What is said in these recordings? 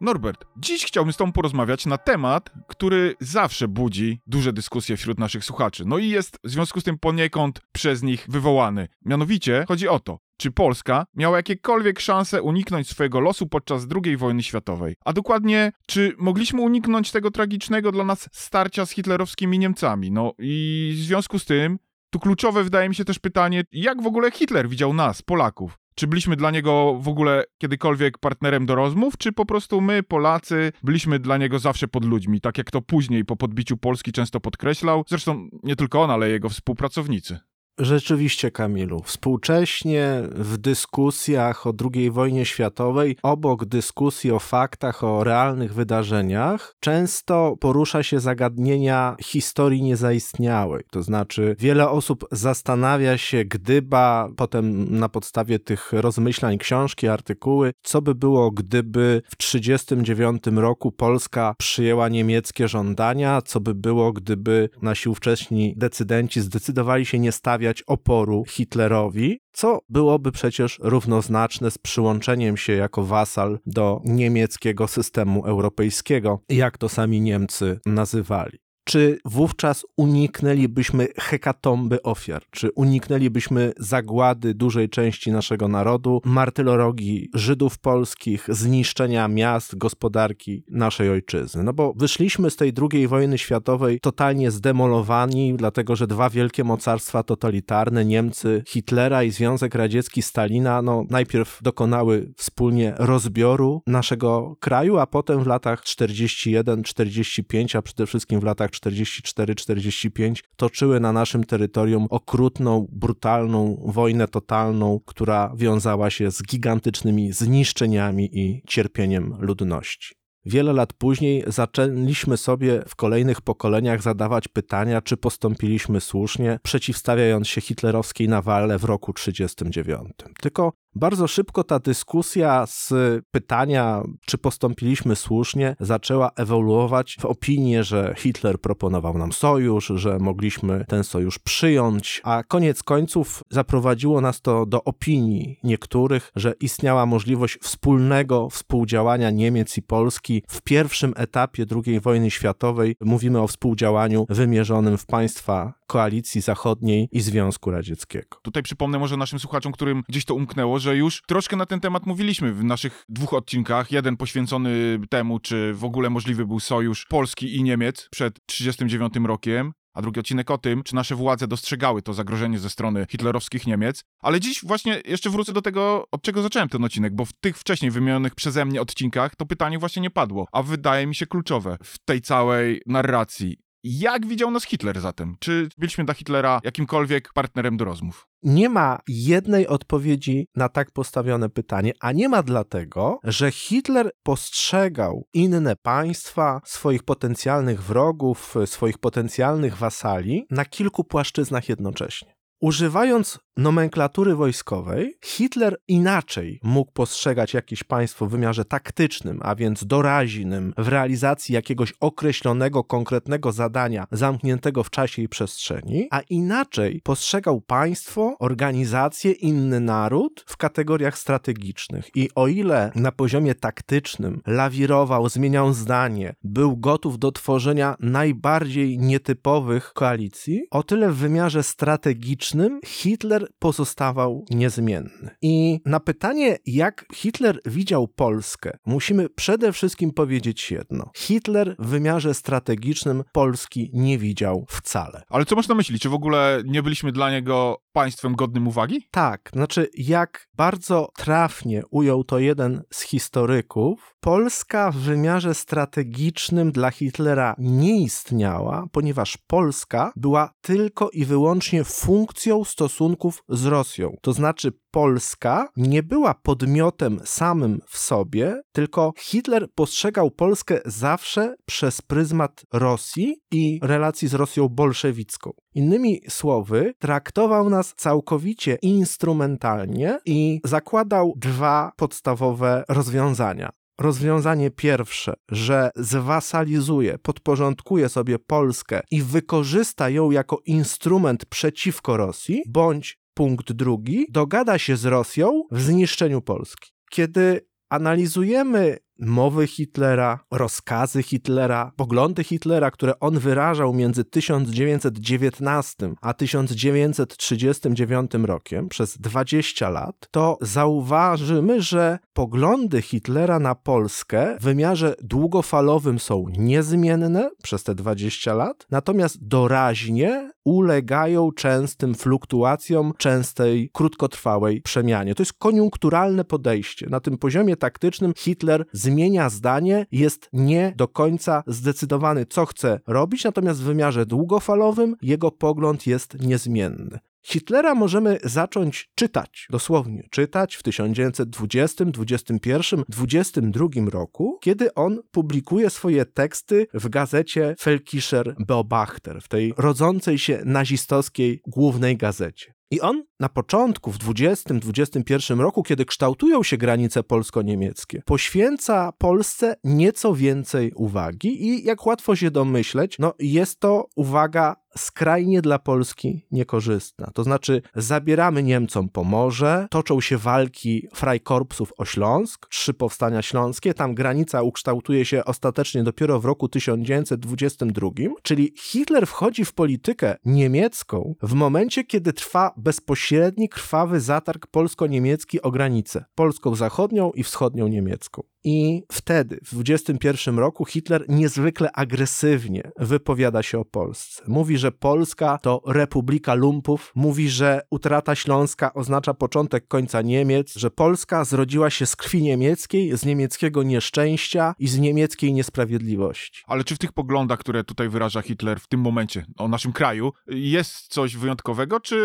Norbert, dziś chciałbym z Tobą porozmawiać na temat, który zawsze budzi duże dyskusje wśród naszych słuchaczy. No i jest w związku z tym poniekąd przez nich wywołany. Mianowicie chodzi o to, czy Polska miała jakiekolwiek szanse uniknąć swojego losu podczas II wojny światowej. A dokładnie, czy mogliśmy uniknąć tego tragicznego dla nas starcia z hitlerowskimi Niemcami. No i w związku z tym, tu kluczowe wydaje mi się też pytanie, jak w ogóle Hitler widział nas, Polaków. Czy byliśmy dla niego w ogóle kiedykolwiek partnerem do rozmów, czy po prostu my, Polacy, byliśmy dla niego zawsze pod ludźmi, tak jak to później po podbiciu Polski często podkreślał, zresztą nie tylko on, ale jego współpracownicy. Rzeczywiście, Kamilu. Współcześnie w dyskusjach o II wojnie światowej, obok dyskusji o faktach, o realnych wydarzeniach, często porusza się zagadnienia historii niezaistniałej. To znaczy, wiele osób zastanawia się, gdyba potem na podstawie tych rozmyślań, książki, artykuły, co by było, gdyby w 1939 roku Polska przyjęła niemieckie żądania, co by było, gdyby nasi ówcześni decydenci zdecydowali się nie stawiać stawiać oporu Hitlerowi, co byłoby przecież równoznaczne z przyłączeniem się jako wasal do niemieckiego systemu europejskiego, jak to sami Niemcy nazywali czy wówczas uniknęlibyśmy hekatomby ofiar, czy uniknęlibyśmy zagłady dużej części naszego narodu, martyrologii Żydów polskich, zniszczenia miast, gospodarki naszej ojczyzny. No bo wyszliśmy z tej II wojny światowej totalnie zdemolowani, dlatego że dwa wielkie mocarstwa totalitarne, Niemcy Hitlera i Związek Radziecki Stalina, no najpierw dokonały wspólnie rozbioru naszego kraju, a potem w latach 41-45, a przede wszystkim w latach 44-45 toczyły na naszym terytorium okrutną, brutalną wojnę totalną, która wiązała się z gigantycznymi zniszczeniami i cierpieniem ludności. Wiele lat później zaczęliśmy sobie w kolejnych pokoleniach zadawać pytania, czy postąpiliśmy słusznie, przeciwstawiając się hitlerowskiej nawale w roku 1939. Tylko bardzo szybko ta dyskusja z pytania, czy postąpiliśmy słusznie, zaczęła ewoluować w opinię, że Hitler proponował nam sojusz, że mogliśmy ten sojusz przyjąć, a koniec końców zaprowadziło nas to do opinii niektórych, że istniała możliwość wspólnego współdziałania Niemiec i Polski w pierwszym etapie II wojny światowej. Mówimy o współdziałaniu wymierzonym w państwa koalicji zachodniej i Związku Radzieckiego. Tutaj przypomnę może naszym słuchaczom, którym gdzieś to umknęło, że już troszkę na ten temat mówiliśmy w naszych dwóch odcinkach. Jeden poświęcony temu, czy w ogóle możliwy był sojusz Polski i Niemiec przed 1939 rokiem, a drugi odcinek o tym, czy nasze władze dostrzegały to zagrożenie ze strony hitlerowskich Niemiec. Ale dziś właśnie jeszcze wrócę do tego, od czego zacząłem ten odcinek, bo w tych wcześniej wymienionych przeze mnie odcinkach to pytanie właśnie nie padło, a wydaje mi się kluczowe w tej całej narracji. Jak widział nas Hitler zatem? Czy byliśmy dla Hitlera jakimkolwiek partnerem do rozmów? Nie ma jednej odpowiedzi na tak postawione pytanie, a nie ma dlatego, że Hitler postrzegał inne państwa, swoich potencjalnych wrogów, swoich potencjalnych wasali na kilku płaszczyznach jednocześnie. Używając nomenklatury wojskowej, Hitler inaczej mógł postrzegać jakieś państwo w wymiarze taktycznym, a więc doraźnym, w realizacji jakiegoś określonego, konkretnego zadania zamkniętego w czasie i przestrzeni, a inaczej postrzegał państwo, organizację, inny naród w kategoriach strategicznych. I o ile na poziomie taktycznym lawirował, zmieniał zdanie, był gotów do tworzenia najbardziej nietypowych koalicji, o tyle w wymiarze strategicznym Hitler pozostawał niezmienny. I na pytanie, jak Hitler widział Polskę, musimy przede wszystkim powiedzieć jedno. Hitler w wymiarze strategicznym Polski nie widział wcale. Ale co można myśleć? Czy w ogóle nie byliśmy dla niego państwem godnym uwagi? Tak, znaczy jak bardzo trafnie ujął to jeden z historyków, Polska w wymiarze strategicznym dla Hitlera nie istniała, ponieważ Polska była tylko i wyłącznie funkcją stosunków z Rosją. To znaczy Polska nie była podmiotem samym w sobie, tylko Hitler postrzegał Polskę zawsze przez pryzmat Rosji i relacji z Rosją bolszewicką. Innymi słowy, traktował nas całkowicie instrumentalnie i zakładał dwa podstawowe rozwiązania. Rozwiązanie pierwsze, że zwasalizuje, podporządkuje sobie Polskę i wykorzysta ją jako instrument przeciwko Rosji, bądź punkt drugi, dogada się z Rosją w zniszczeniu Polski. Kiedy analizujemy mowy Hitlera, rozkazy Hitlera, poglądy Hitlera, które on wyrażał między 1919 a 1939 rokiem, przez 20 lat, to zauważymy, że poglądy Hitlera na Polskę w wymiarze długofalowym są niezmienne przez te 20 lat, natomiast doraźnie ulegają częstym fluktuacjom, częstej krótkotrwałej przemianie. To jest koniunkturalne podejście. Na tym poziomie taktycznym Hitler zmienia zdanie, jest nie do końca zdecydowany, co chce robić, natomiast w wymiarze długofalowym jego pogląd jest niezmienny. Hitlera możemy zacząć czytać, dosłownie czytać w 1920, 21, 22 roku, kiedy on publikuje swoje teksty w gazecie Felkischer Beobachter, w tej rodzącej się nazistowskiej głównej gazecie. I on na początku, w 20-21 roku, kiedy kształtują się granice polsko-niemieckie, poświęca Polsce nieco więcej uwagi i jak łatwo się domyśleć, no jest to uwaga skrajnie dla Polski niekorzystna. To znaczy zabieramy Niemcom Pomorze, toczą się walki Freikorpsów o Śląsk, trzy powstania śląskie, tam granica ukształtuje się ostatecznie dopiero w roku 1922, czyli Hitler wchodzi w politykę niemiecką w momencie, kiedy trwa bezpośredni, krwawy zatarg polsko-niemiecki o granicę polską zachodnią i wschodnią niemiecką. I wtedy, w 21 roku, Hitler niezwykle agresywnie wypowiada się o Polsce. Mówi, że Polska to republika lumpów, mówi, że utrata Śląska oznacza początek końca Niemiec, że Polska zrodziła się z krwi niemieckiej, z niemieckiego nieszczęścia i z niemieckiej niesprawiedliwości. Ale czy w tych poglądach, które tutaj wyraża Hitler w tym momencie o naszym kraju, jest coś wyjątkowego, czy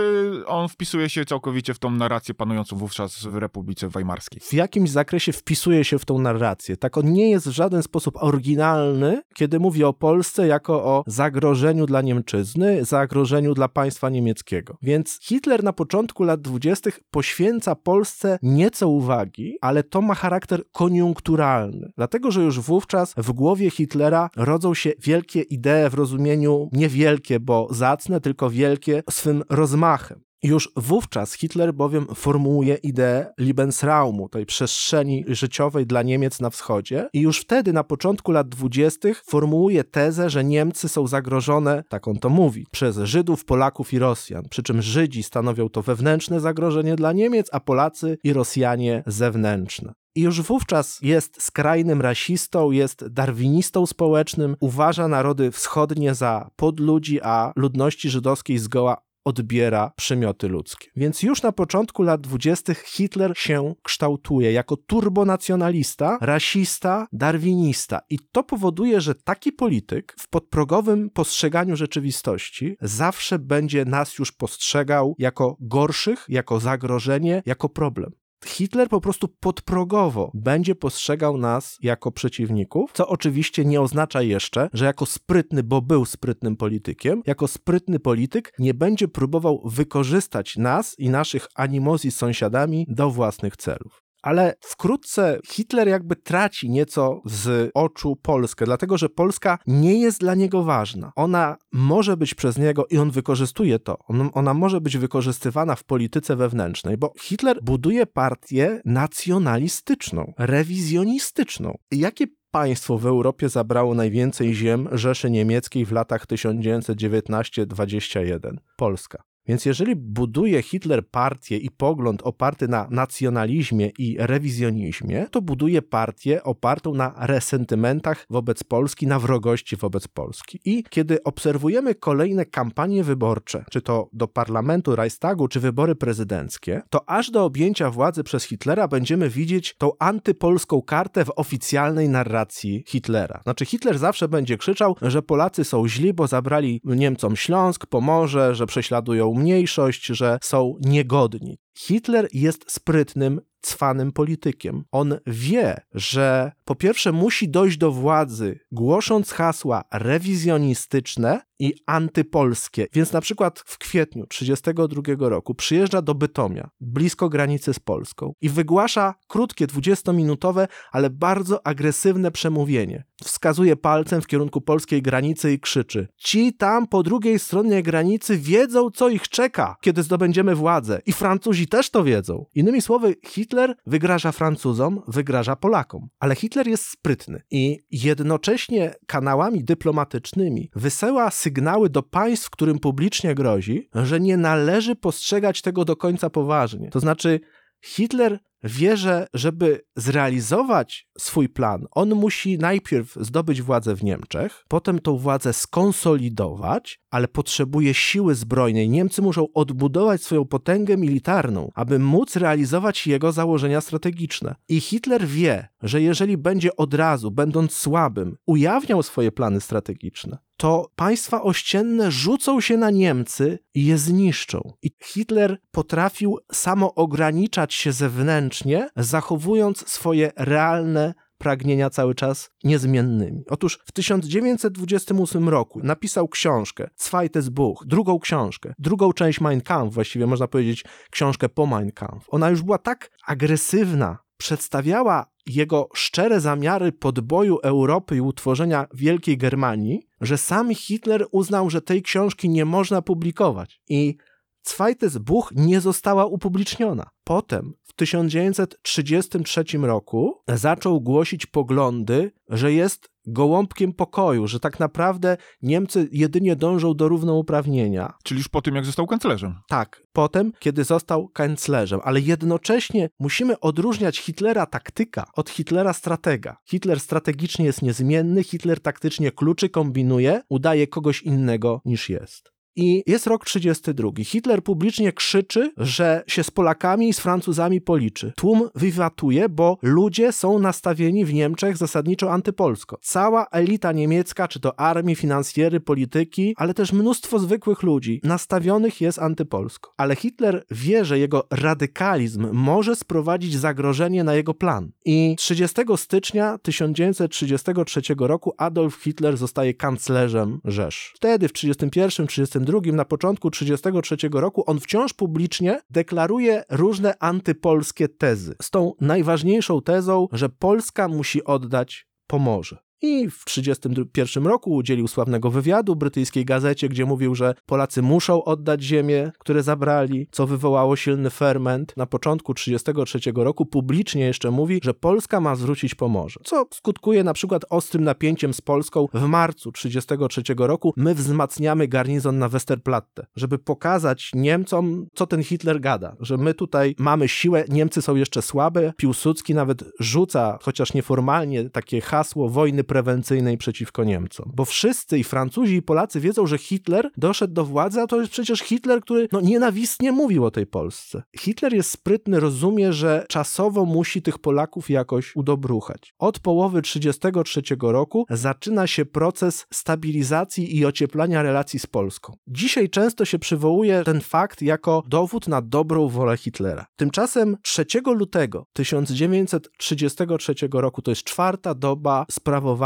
on wpisuje się całkowicie w tą narrację panującą wówczas w Republice Weimarskiej? W jakimś zakresie wpisuje się w tą narrację. Tak on nie jest w żaden sposób oryginalny, kiedy mówi o Polsce jako o zagrożeniu dla Niemczyzny, zagrożeniu dla państwa niemieckiego. Więc Hitler na początku lat dwudziestych poświęca Polsce nieco uwagi, ale to ma charakter koniunkturalny. Dlatego, że już wówczas w głowie Hitlera rodzą się wielkie idee w rozumieniu niewielkie, bo zacne, tylko wielkie swym rozmachem. Już wówczas Hitler bowiem formułuje ideę Lebensraumu, tej przestrzeni życiowej dla Niemiec na wschodzie i już wtedy na początku lat dwudziestych formułuje tezę, że Niemcy są zagrożone, tak on to mówi, przez Żydów, Polaków i Rosjan, przy czym Żydzi stanowią to wewnętrzne zagrożenie dla Niemiec, a Polacy i Rosjanie zewnętrzne. I już wówczas jest skrajnym rasistą, jest darwinistą społecznym, uważa narody wschodnie za podludzi, a ludności żydowskiej zgoła odbiera przymioty ludzkie. Więc już na początku lat dwudziestych Hitler się kształtuje jako turbonacjonalista, rasista, darwinista i to powoduje, że taki polityk w podprogowym postrzeganiu rzeczywistości zawsze będzie nas już postrzegał jako gorszych, jako zagrożenie, jako problem. Hitler po prostu podprogowo będzie postrzegał nas jako przeciwników, co oczywiście nie oznacza jeszcze, że jako sprytny, bo był sprytnym politykiem, jako sprytny polityk nie będzie próbował wykorzystać nas i naszych animozji z sąsiadami do własnych celów ale wkrótce Hitler jakby traci nieco z oczu Polskę, dlatego że Polska nie jest dla niego ważna. Ona może być przez niego, i on wykorzystuje to, on, ona może być wykorzystywana w polityce wewnętrznej, bo Hitler buduje partię nacjonalistyczną, rewizjonistyczną. Jakie państwo w Europie zabrało najwięcej ziem Rzeszy Niemieckiej w latach 1919-21? Polska. Więc jeżeli buduje Hitler partię i pogląd oparty na nacjonalizmie i rewizjonizmie, to buduje partię opartą na resentymentach wobec Polski, na wrogości wobec Polski. I kiedy obserwujemy kolejne kampanie wyborcze, czy to do parlamentu, Reichstagu, czy wybory prezydenckie, to aż do objęcia władzy przez Hitlera będziemy widzieć tą antypolską kartę w oficjalnej narracji Hitlera. Znaczy Hitler zawsze będzie krzyczał, że Polacy są źli, bo zabrali Niemcom Śląsk, Pomorze, że prześladują mniejszość, że są niegodni. Hitler jest sprytnym, cwanym politykiem. On wie, że po pierwsze musi dojść do władzy, głosząc hasła rewizjonistyczne i antypolskie. Więc na przykład w kwietniu 1932 roku przyjeżdża do Bytomia, blisko granicy z Polską i wygłasza krótkie, 20-minutowe, ale bardzo agresywne przemówienie. Wskazuje palcem w kierunku polskiej granicy i krzyczy: Ci tam po drugiej stronie granicy wiedzą, co ich czeka, kiedy zdobędziemy władzę. I Francuzi też to wiedzą. Innymi słowy, Hitler wygraża Francuzom, wygraża Polakom. Ale Hitler jest sprytny i jednocześnie kanałami dyplomatycznymi wysyła sygnały do państw, którym publicznie grozi, że nie należy postrzegać tego do końca poważnie. To znaczy, Hitler wie, że żeby zrealizować swój plan, on musi najpierw zdobyć władzę w Niemczech, potem tą władzę skonsolidować, ale potrzebuje siły zbrojnej. Niemcy muszą odbudować swoją potęgę militarną, aby móc realizować jego założenia strategiczne. I Hitler wie, że jeżeli będzie od razu, będąc słabym, ujawniał swoje plany strategiczne, to państwa ościenne rzucą się na Niemcy i je zniszczą. I Hitler potrafił samo ograniczać się zewnętrznie, zachowując swoje realne pragnienia cały czas niezmiennymi. Otóż w 1928 roku napisał książkę Zweites Buch, drugą książkę, drugą część Mein Kampf, właściwie można powiedzieć książkę po Mein Kampf. Ona już była tak agresywna, przedstawiała jego szczere zamiary podboju Europy i utworzenia Wielkiej Germanii, że sam Hitler uznał, że tej książki nie można publikować. I Zweites Buch nie została upubliczniona. Potem, w 1933 roku, zaczął głosić poglądy, że jest gołąbkiem pokoju, że tak naprawdę Niemcy jedynie dążą do równouprawnienia. Czyli już po tym, jak został kanclerzem. Tak, potem, kiedy został kanclerzem, ale jednocześnie musimy odróżniać Hitlera taktyka od Hitlera stratega. Hitler strategicznie jest niezmienny, Hitler taktycznie kluczy, kombinuje, udaje kogoś innego niż jest. I jest rok 32. Hitler publicznie krzyczy, że się z Polakami i z Francuzami policzy. Tłum wiwatuje, bo ludzie są nastawieni w Niemczech zasadniczo antypolsko. Cała elita niemiecka, czy to armii, finansjery, polityki, ale też mnóstwo zwykłych ludzi nastawionych jest antypolsko. Ale Hitler wie, że jego radykalizm może sprowadzić zagrożenie na jego plan. I 30 stycznia 1933 roku Adolf Hitler zostaje kanclerzem Rzesz. Wtedy w 31 32 na początku 1933 roku, on wciąż publicznie deklaruje różne antypolskie tezy. Z tą najważniejszą tezą, że Polska musi oddać Pomorze. I w 1931 roku udzielił sławnego wywiadu brytyjskiej gazecie, gdzie mówił, że Polacy muszą oddać ziemię, które zabrali, co wywołało silny ferment. Na początku 1933 roku publicznie jeszcze mówi, że Polska ma zwrócić Pomorze, co skutkuje na przykład ostrym napięciem z Polską. W marcu 1933 roku my wzmacniamy garnizon na Westerplatte, żeby pokazać Niemcom, co ten Hitler gada, że my tutaj mamy siłę, Niemcy są jeszcze słabe. Piłsudski nawet rzuca, chociaż nieformalnie, takie hasło wojny prewencyjnej przeciwko Niemcom. Bo wszyscy i Francuzi i Polacy wiedzą, że Hitler doszedł do władzy, a to jest przecież Hitler, który no, nienawistnie mówił o tej Polsce. Hitler jest sprytny, rozumie, że czasowo musi tych Polaków jakoś udobruchać. Od połowy 1933 roku zaczyna się proces stabilizacji i ocieplania relacji z Polską. Dzisiaj często się przywołuje ten fakt jako dowód na dobrą wolę Hitlera. Tymczasem 3 lutego 1933 roku, to jest czwarta doba sprawowania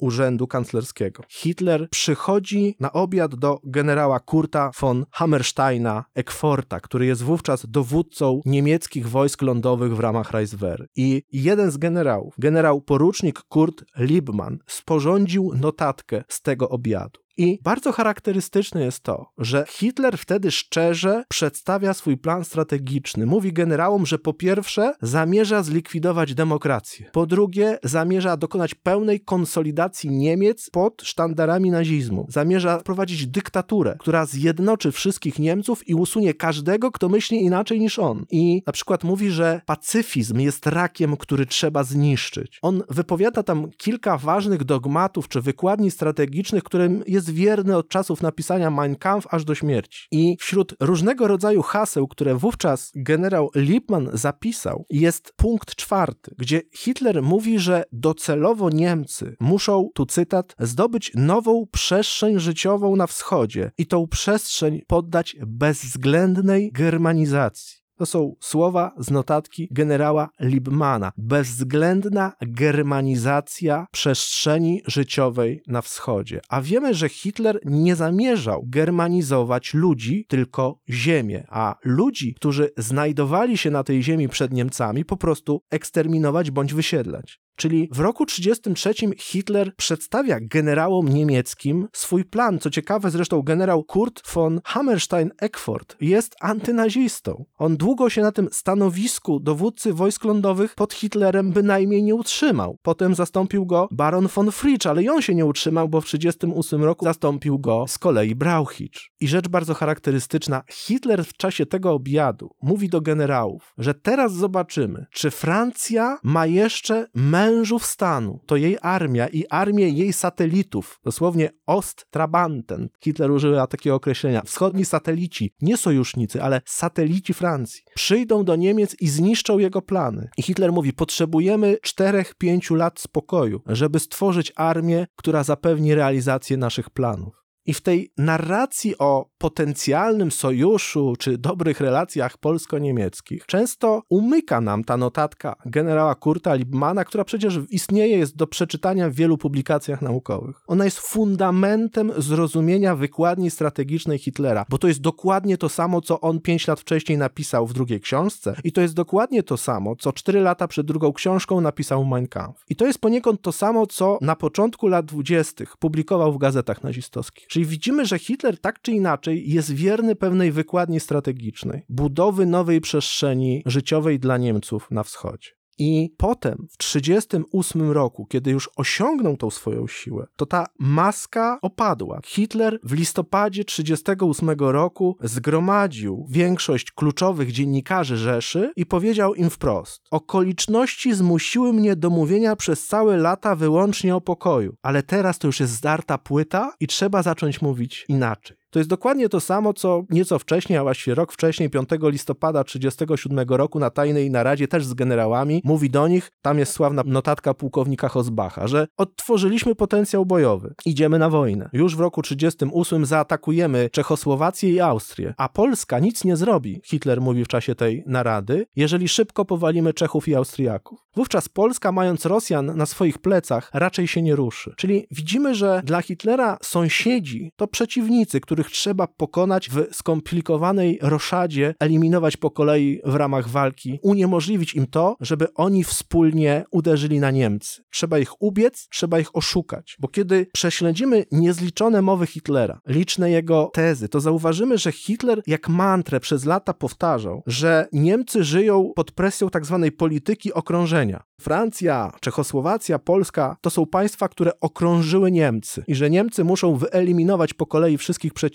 urzędu kanclerskiego. Hitler przychodzi na obiad do generała Kurta von Hammersteina Eckforta, który jest wówczas dowódcą niemieckich wojsk lądowych w ramach Reichswehr. I jeden z generałów, generał porucznik Kurt Liebmann, sporządził notatkę z tego obiadu. I bardzo charakterystyczne jest to, że Hitler wtedy szczerze przedstawia swój plan strategiczny. Mówi generałom, że po pierwsze zamierza zlikwidować demokrację, po drugie zamierza dokonać pełnej konsolidacji Niemiec pod sztandarami nazizmu. Zamierza wprowadzić dyktaturę, która zjednoczy wszystkich Niemców i usunie każdego, kto myśli inaczej niż on. I na przykład mówi, że pacyfizm jest rakiem, który trzeba zniszczyć. On wypowiada tam kilka ważnych dogmatów czy wykładni strategicznych, którym jest wierny od czasów napisania Mein Kampf aż do śmierci. I wśród różnego rodzaju haseł, które wówczas generał Lippmann zapisał, jest punkt czwarty, gdzie Hitler mówi, że docelowo Niemcy muszą, tu cytat, zdobyć nową przestrzeń życiową na wschodzie i tą przestrzeń poddać bezwzględnej germanizacji. To są słowa z notatki generała Liebmana. Bezwzględna germanizacja przestrzeni życiowej na wschodzie. A wiemy, że Hitler nie zamierzał germanizować ludzi, tylko ziemię, a ludzi, którzy znajdowali się na tej ziemi przed Niemcami, po prostu eksterminować bądź wysiedlać. Czyli w roku 1933 Hitler przedstawia generałom niemieckim swój plan. Co ciekawe, zresztą generał Kurt von Hammerstein-Eckford jest antynazistą. On długo się na tym stanowisku dowódcy wojsk lądowych pod Hitlerem bynajmniej nie utrzymał. Potem zastąpił go baron von Fritsch, ale i on się nie utrzymał, bo w 1938 roku zastąpił go z kolei Brauchitsch. I rzecz bardzo charakterystyczna, Hitler w czasie tego obiadu mówi do generałów, że teraz zobaczymy, czy Francja ma jeszcze mężów stanu, to jej armia i armię jej satelitów, dosłownie Osttrabanten. Hitler używa takiego określenia. Wschodni satelici, nie sojusznicy, ale satelici Francji, przyjdą do Niemiec i zniszczą jego plany. I Hitler mówi, potrzebujemy 4-5 lat spokoju, żeby stworzyć armię, która zapewni realizację naszych planów. I w tej narracji o potencjalnym sojuszu czy dobrych relacjach polsko-niemieckich często umyka nam ta notatka generała Kurta Liebmana, która przecież istnieje, jest do przeczytania w wielu publikacjach naukowych. Ona jest fundamentem zrozumienia wykładni strategicznej Hitlera, bo to jest dokładnie to samo, co on pięć lat wcześniej napisał w drugiej książce i to jest dokładnie to samo, co cztery lata przed drugą książką napisał Mein Kampf. I to jest poniekąd to samo, co na początku lat dwudziestych publikował w gazetach nazistowskich. Czyli widzimy, że Hitler tak czy inaczej jest wierny pewnej wykładni strategicznej, budowy nowej przestrzeni życiowej dla Niemców na wschodzie. I potem, w 1938 roku, kiedy już osiągnął tą swoją siłę, to ta maska opadła. Hitler w listopadzie 1938 roku zgromadził większość kluczowych dziennikarzy Rzeszy i powiedział im wprost: Okoliczności zmusiły mnie do mówienia przez całe lata wyłącznie o pokoju, ale teraz to już jest zdarta płyta i trzeba zacząć mówić inaczej. To jest dokładnie to samo, co nieco wcześniej, a właściwie rok wcześniej, 5 listopada 1937 roku na tajnej naradzie też z generałami, mówi do nich, tam jest sławna notatka pułkownika Hosbacha, że odtworzyliśmy potencjał bojowy, idziemy na wojnę. Już w roku 1938 zaatakujemy Czechosłowację i Austrię, a Polska nic nie zrobi, Hitler mówi w czasie tej narady, jeżeli szybko powalimy Czechów i Austriaków. Wówczas Polska, mając Rosjan na swoich plecach, raczej się nie ruszy. Czyli widzimy, że dla Hitlera sąsiedzi to przeciwnicy, których trzeba pokonać w skomplikowanej roszadzie, eliminować po kolei w ramach walki, uniemożliwić im to, żeby oni wspólnie uderzyli na Niemcy. Trzeba ich ubiec, trzeba ich oszukać, bo kiedy prześledzimy niezliczone mowy Hitlera, liczne jego tezy, to zauważymy, że Hitler jak mantrę przez lata powtarzał, że Niemcy żyją pod presją tak zwanej polityki okrążenia. Francja, Czechosłowacja, Polska to są państwa, które okrążyły Niemcy i że Niemcy muszą wyeliminować po kolei wszystkich przeciwników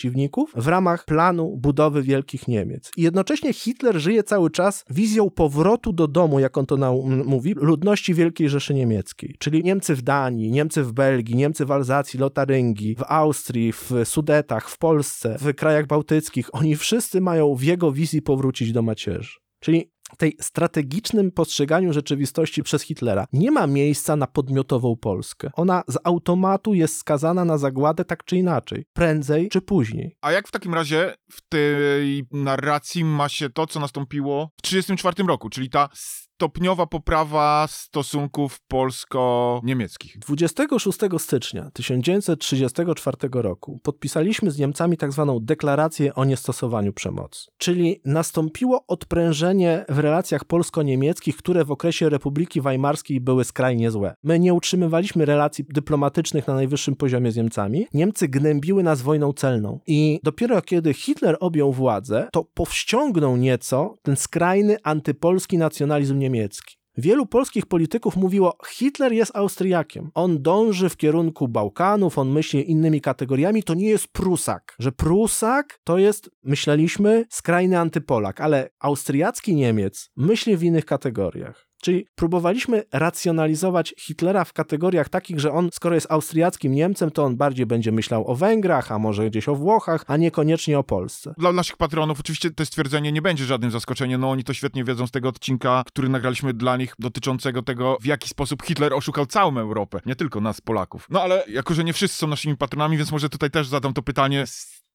w ramach planu budowy wielkich Niemiec. I jednocześnie Hitler żyje cały czas wizją powrotu do domu, jak on to mówi, ludności Wielkiej Rzeszy Niemieckiej. Czyli Niemcy w Danii, Niemcy w Belgii, Niemcy w Alzacji, Lotaryngii, w Austrii, w Sudetach, w Polsce, w krajach bałtyckich. Oni wszyscy mają w jego wizji powrócić do macierzy. Czyli tej strategicznym postrzeganiu rzeczywistości przez Hitlera nie ma miejsca na podmiotową Polskę. Ona z automatu jest skazana na zagładę tak czy inaczej, prędzej czy później. A jak w takim razie w tej narracji ma się to, co nastąpiło w 1934 roku, czyli ta stopniowa poprawa stosunków polsko-niemieckich. 26 stycznia 1934 roku podpisaliśmy z Niemcami tak zwaną deklarację o niestosowaniu przemocy. Czyli nastąpiło odprężenie w relacjach polsko-niemieckich, które w okresie Republiki Weimarskiej były skrajnie złe. My nie utrzymywaliśmy relacji dyplomatycznych na najwyższym poziomie z Niemcami. Niemcy gnębiły nas wojną celną. I dopiero kiedy Hitler objął władzę, to powściągnął nieco ten skrajny antypolski nacjonalizm niemiecki. Wielu polskich polityków mówiło, Hitler jest Austriakiem. On dąży w kierunku Bałkanów, on myśli innymi kategoriami, to nie jest Prusak. Że Prusak to jest, myśleliśmy, skrajny antypolak, ale austriacki Niemiec myśli w innych kategoriach. Czyli próbowaliśmy racjonalizować Hitlera w kategoriach takich, że on, skoro jest austriackim Niemcem, to on bardziej będzie myślał o Węgrach, a może gdzieś o Włochach, a niekoniecznie o Polsce. Dla naszych patronów oczywiście to stwierdzenie nie będzie żadnym zaskoczeniem, no oni to świetnie wiedzą z tego odcinka, który nagraliśmy dla nich dotyczącego tego, w jaki sposób Hitler oszukał całą Europę, nie tylko nas, Polaków. No ale jako, że nie wszyscy są naszymi patronami, więc może tutaj też zadam to pytanie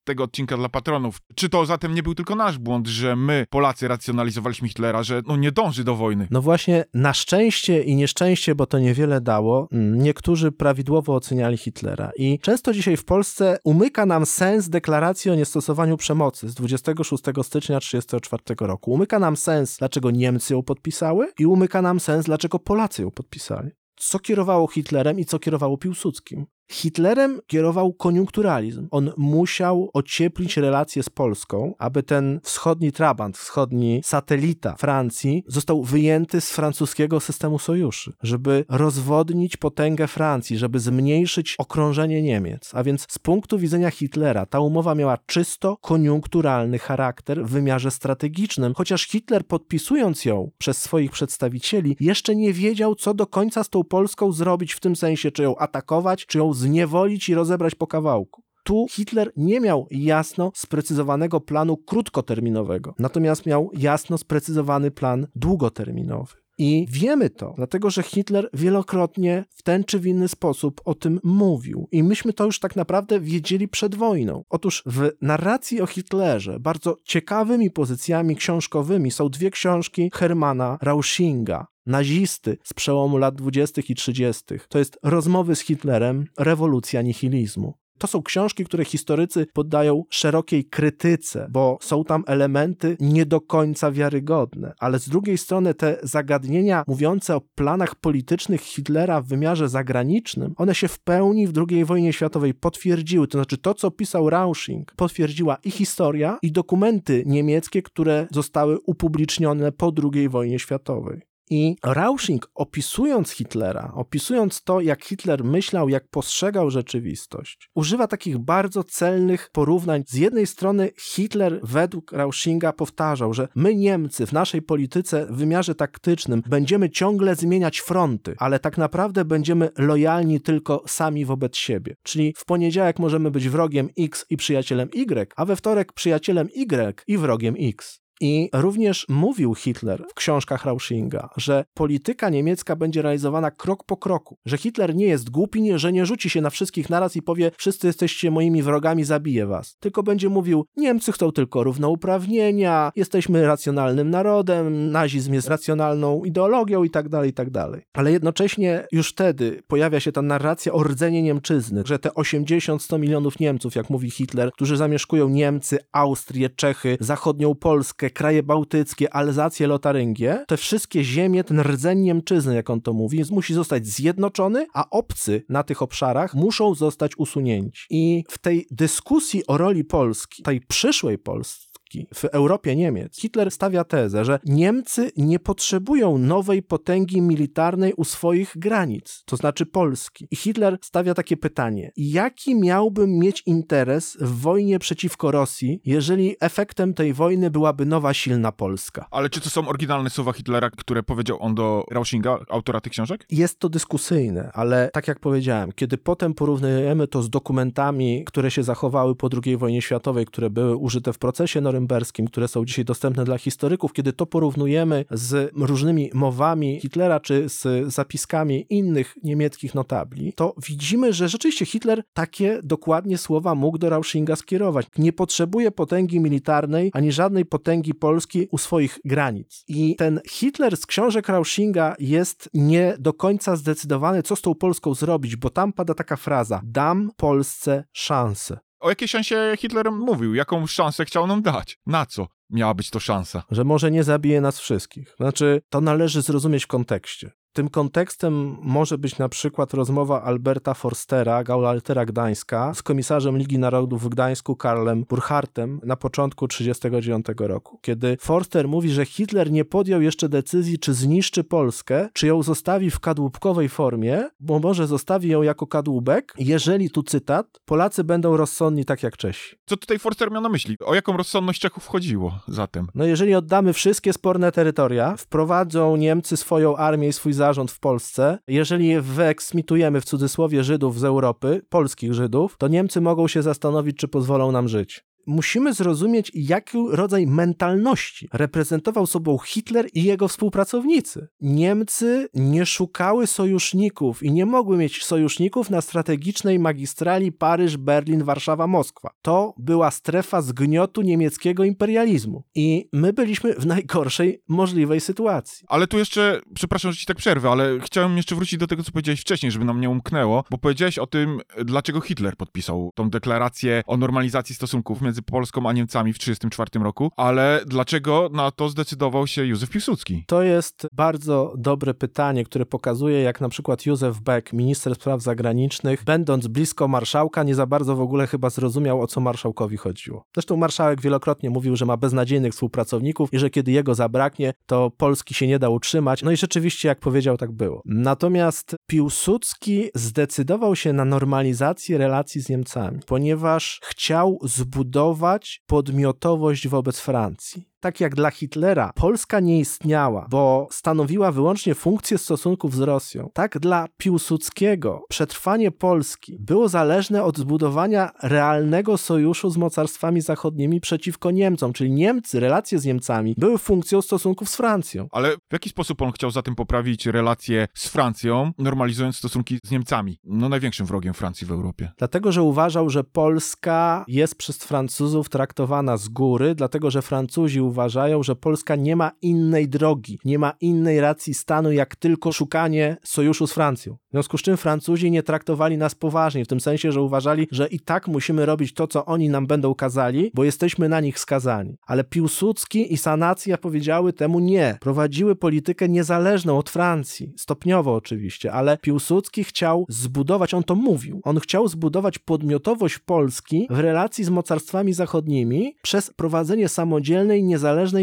tego odcinka dla patronów. Czy to zatem nie był tylko nasz błąd, że my, Polacy, racjonalizowaliśmy Hitlera, że no nie dąży do wojny? No właśnie, na szczęście i nieszczęście, bo to niewiele dało, mm, niektórzy prawidłowo oceniali Hitlera. I często dzisiaj w Polsce umyka nam sens deklaracji o niestosowaniu przemocy z 26 stycznia 1934 roku. Umyka nam sens, dlaczego Niemcy ją podpisały i umyka nam sens, dlaczego Polacy ją podpisali co kierowało Hitlerem i co kierowało Piłsudskim. Hitlerem kierował koniunkturalizm. On musiał ocieplić relacje z Polską, aby ten wschodni trabant, wschodni satelita Francji został wyjęty z francuskiego systemu sojuszy, żeby rozwodnić potęgę Francji, żeby zmniejszyć okrążenie Niemiec. A więc z punktu widzenia Hitlera ta umowa miała czysto koniunkturalny charakter w wymiarze strategicznym, chociaż Hitler podpisując ją przez swoich przedstawicieli jeszcze nie wiedział, co do końca z tą Polską zrobić w tym sensie, czy ją atakować, czy ją zniewolić i rozebrać po kawałku. Tu Hitler nie miał jasno sprecyzowanego planu krótkoterminowego, natomiast miał jasno sprecyzowany plan długoterminowy. I wiemy to, dlatego że Hitler wielokrotnie w ten czy w inny sposób o tym mówił. I myśmy to już tak naprawdę wiedzieli przed wojną. Otóż w narracji o Hitlerze bardzo ciekawymi pozycjami książkowymi są dwie książki Hermana Rauschinga nazisty z przełomu lat 20. i 30. To jest Rozmowy z Hitlerem, rewolucja nihilizmu. To są książki, które historycy poddają szerokiej krytyce, bo są tam elementy nie do końca wiarygodne. Ale z drugiej strony te zagadnienia mówiące o planach politycznych Hitlera w wymiarze zagranicznym, one się w pełni w II wojnie światowej potwierdziły. To znaczy to, co pisał Rausching, potwierdziła i historia, i dokumenty niemieckie, które zostały upublicznione po II wojnie światowej. I Rausching, opisując Hitlera, opisując to, jak Hitler myślał, jak postrzegał rzeczywistość, używa takich bardzo celnych porównań. Z jednej strony Hitler według Rauschinga powtarzał, że my Niemcy w naszej polityce w wymiarze taktycznym będziemy ciągle zmieniać fronty, ale tak naprawdę będziemy lojalni tylko sami wobec siebie. Czyli w poniedziałek możemy być wrogiem X i przyjacielem Y, a we wtorek przyjacielem Y i wrogiem X. I również mówił Hitler w książkach Rauschinga, że polityka niemiecka będzie realizowana krok po kroku, że Hitler nie jest głupi, że nie rzuci się na wszystkich naraz i powie: Wszyscy jesteście moimi wrogami, zabiję was. Tylko będzie mówił: Niemcy chcą tylko równouprawnienia, jesteśmy racjonalnym narodem, nazizm jest racjonalną ideologią i tak dalej, i tak dalej. Ale jednocześnie już wtedy pojawia się ta narracja o rdzenie Niemczyzny, że te 80-100 milionów Niemców, jak mówi Hitler, którzy zamieszkują Niemcy, Austrię, Czechy, zachodnią Polskę, kraje bałtyckie, Alzację, Lotaryngię, te wszystkie ziemie, ten rdzeń Niemczyzny, jak on to mówi, musi zostać zjednoczony, a obcy na tych obszarach muszą zostać usunięci. I w tej dyskusji o roli Polski, tej przyszłej Polski, w Europie Niemiec, Hitler stawia tezę, że Niemcy nie potrzebują nowej potęgi militarnej u swoich granic, to znaczy Polski. I Hitler stawia takie pytanie: jaki miałbym mieć interes w wojnie przeciwko Rosji, jeżeli efektem tej wojny byłaby nowa, silna Polska? Ale czy to są oryginalne słowa Hitlera, które powiedział on do Rauschinga, autora tych książek? Jest to dyskusyjne, ale tak jak powiedziałem, kiedy potem porównujemy to z dokumentami, które się zachowały po II wojnie światowej, które były użyte w procesie norymberskim, norymberskim, które są dzisiaj dostępne dla historyków, kiedy to porównujemy z różnymi mowami Hitlera czy z zapiskami innych niemieckich notabli, to widzimy, że rzeczywiście Hitler takie dokładnie słowa mógł do Raushinga skierować. Nie potrzebuje potęgi militarnej ani żadnej potęgi Polski u swoich granic. I ten Hitler z książek Raushinga jest nie do końca zdecydowany, co z tą Polską zrobić, bo tam pada taka fraza: dam Polsce szansę. O jakiej szansie Hitler mówił? Jaką szansę chciał nam dać? Na co miała być to szansa? Że może nie zabije nas wszystkich. Znaczy, to należy zrozumieć w kontekście. Tym kontekstem może być na przykład rozmowa Alberta Forstera, Gaulaltera Gdańska, z komisarzem Ligi Narodów w Gdańsku Karlem Burchartem na początku 1939 roku, kiedy Forster mówi, że Hitler nie podjął jeszcze decyzji, czy zniszczy Polskę, czy ją zostawi w kadłubkowej formie, bo może zostawi ją jako kadłubek, jeżeli, tu cytat, Polacy będą rozsądni tak jak Czesi. Co tutaj Forster miał na myśli? O jaką rozsądność Czechów chodziło zatem? No jeżeli oddamy wszystkie sporne terytoria, wprowadzą Niemcy swoją armię i swój zarząd w Polsce, jeżeli wyeksmitujemy w cudzysłowie Żydów z Europy, polskich Żydów, to Niemcy mogą się zastanowić, czy pozwolą nam żyć musimy zrozumieć, jaki rodzaj mentalności reprezentował sobą Hitler i jego współpracownicy. Niemcy nie szukały sojuszników i nie mogły mieć sojuszników na strategicznej magistrali Paryż, Berlin, Warszawa, Moskwa. To była strefa zgniotu niemieckiego imperializmu i my byliśmy w najgorszej możliwej sytuacji. Ale tu jeszcze, przepraszam, że ci tak przerwę, ale chciałem jeszcze wrócić do tego, co powiedziałeś wcześniej, żeby nam nie umknęło, bo powiedziałeś o tym, dlaczego Hitler podpisał tą deklarację o normalizacji stosunków między Polską a Niemcami w 1934 roku, ale dlaczego na to zdecydował się Józef Piłsudski? To jest bardzo dobre pytanie, które pokazuje, jak na przykład Józef Beck, minister spraw zagranicznych, będąc blisko marszałka, nie za bardzo w ogóle chyba zrozumiał, o co marszałkowi chodziło. Zresztą marszałek wielokrotnie mówił, że ma beznadziejnych współpracowników i że kiedy jego zabraknie, to Polski się nie da utrzymać. No i rzeczywiście, jak powiedział, tak było. Natomiast Piłsudski zdecydował się na normalizację relacji z Niemcami, ponieważ chciał zbudować budować podmiotowość wobec Francji tak jak dla Hitlera Polska nie istniała, bo stanowiła wyłącznie funkcję stosunków z Rosją, tak dla Piłsudskiego przetrwanie Polski było zależne od zbudowania realnego sojuszu z mocarstwami zachodnimi przeciwko Niemcom, czyli Niemcy, relacje z Niemcami były funkcją stosunków z Francją. Ale w jaki sposób on chciał zatem poprawić relacje z Francją, normalizując stosunki z Niemcami, no największym wrogiem Francji w Europie? Dlatego, że uważał, że Polska jest przez Francuzów traktowana z góry, dlatego, że Francuzi uważają, że Polska nie ma innej drogi, nie ma innej racji stanu, jak tylko szukanie sojuszu z Francją. W związku z czym Francuzi nie traktowali nas poważnie, w tym sensie, że uważali, że i tak musimy robić to, co oni nam będą kazali, bo jesteśmy na nich skazani. Ale Piłsudski i Sanacja powiedziały temu nie. Prowadziły politykę niezależną od Francji, stopniowo oczywiście, ale Piłsudski chciał zbudować, on to mówił, on chciał zbudować podmiotowość Polski w relacji z mocarstwami zachodnimi przez prowadzenie samodzielnej, niezależnej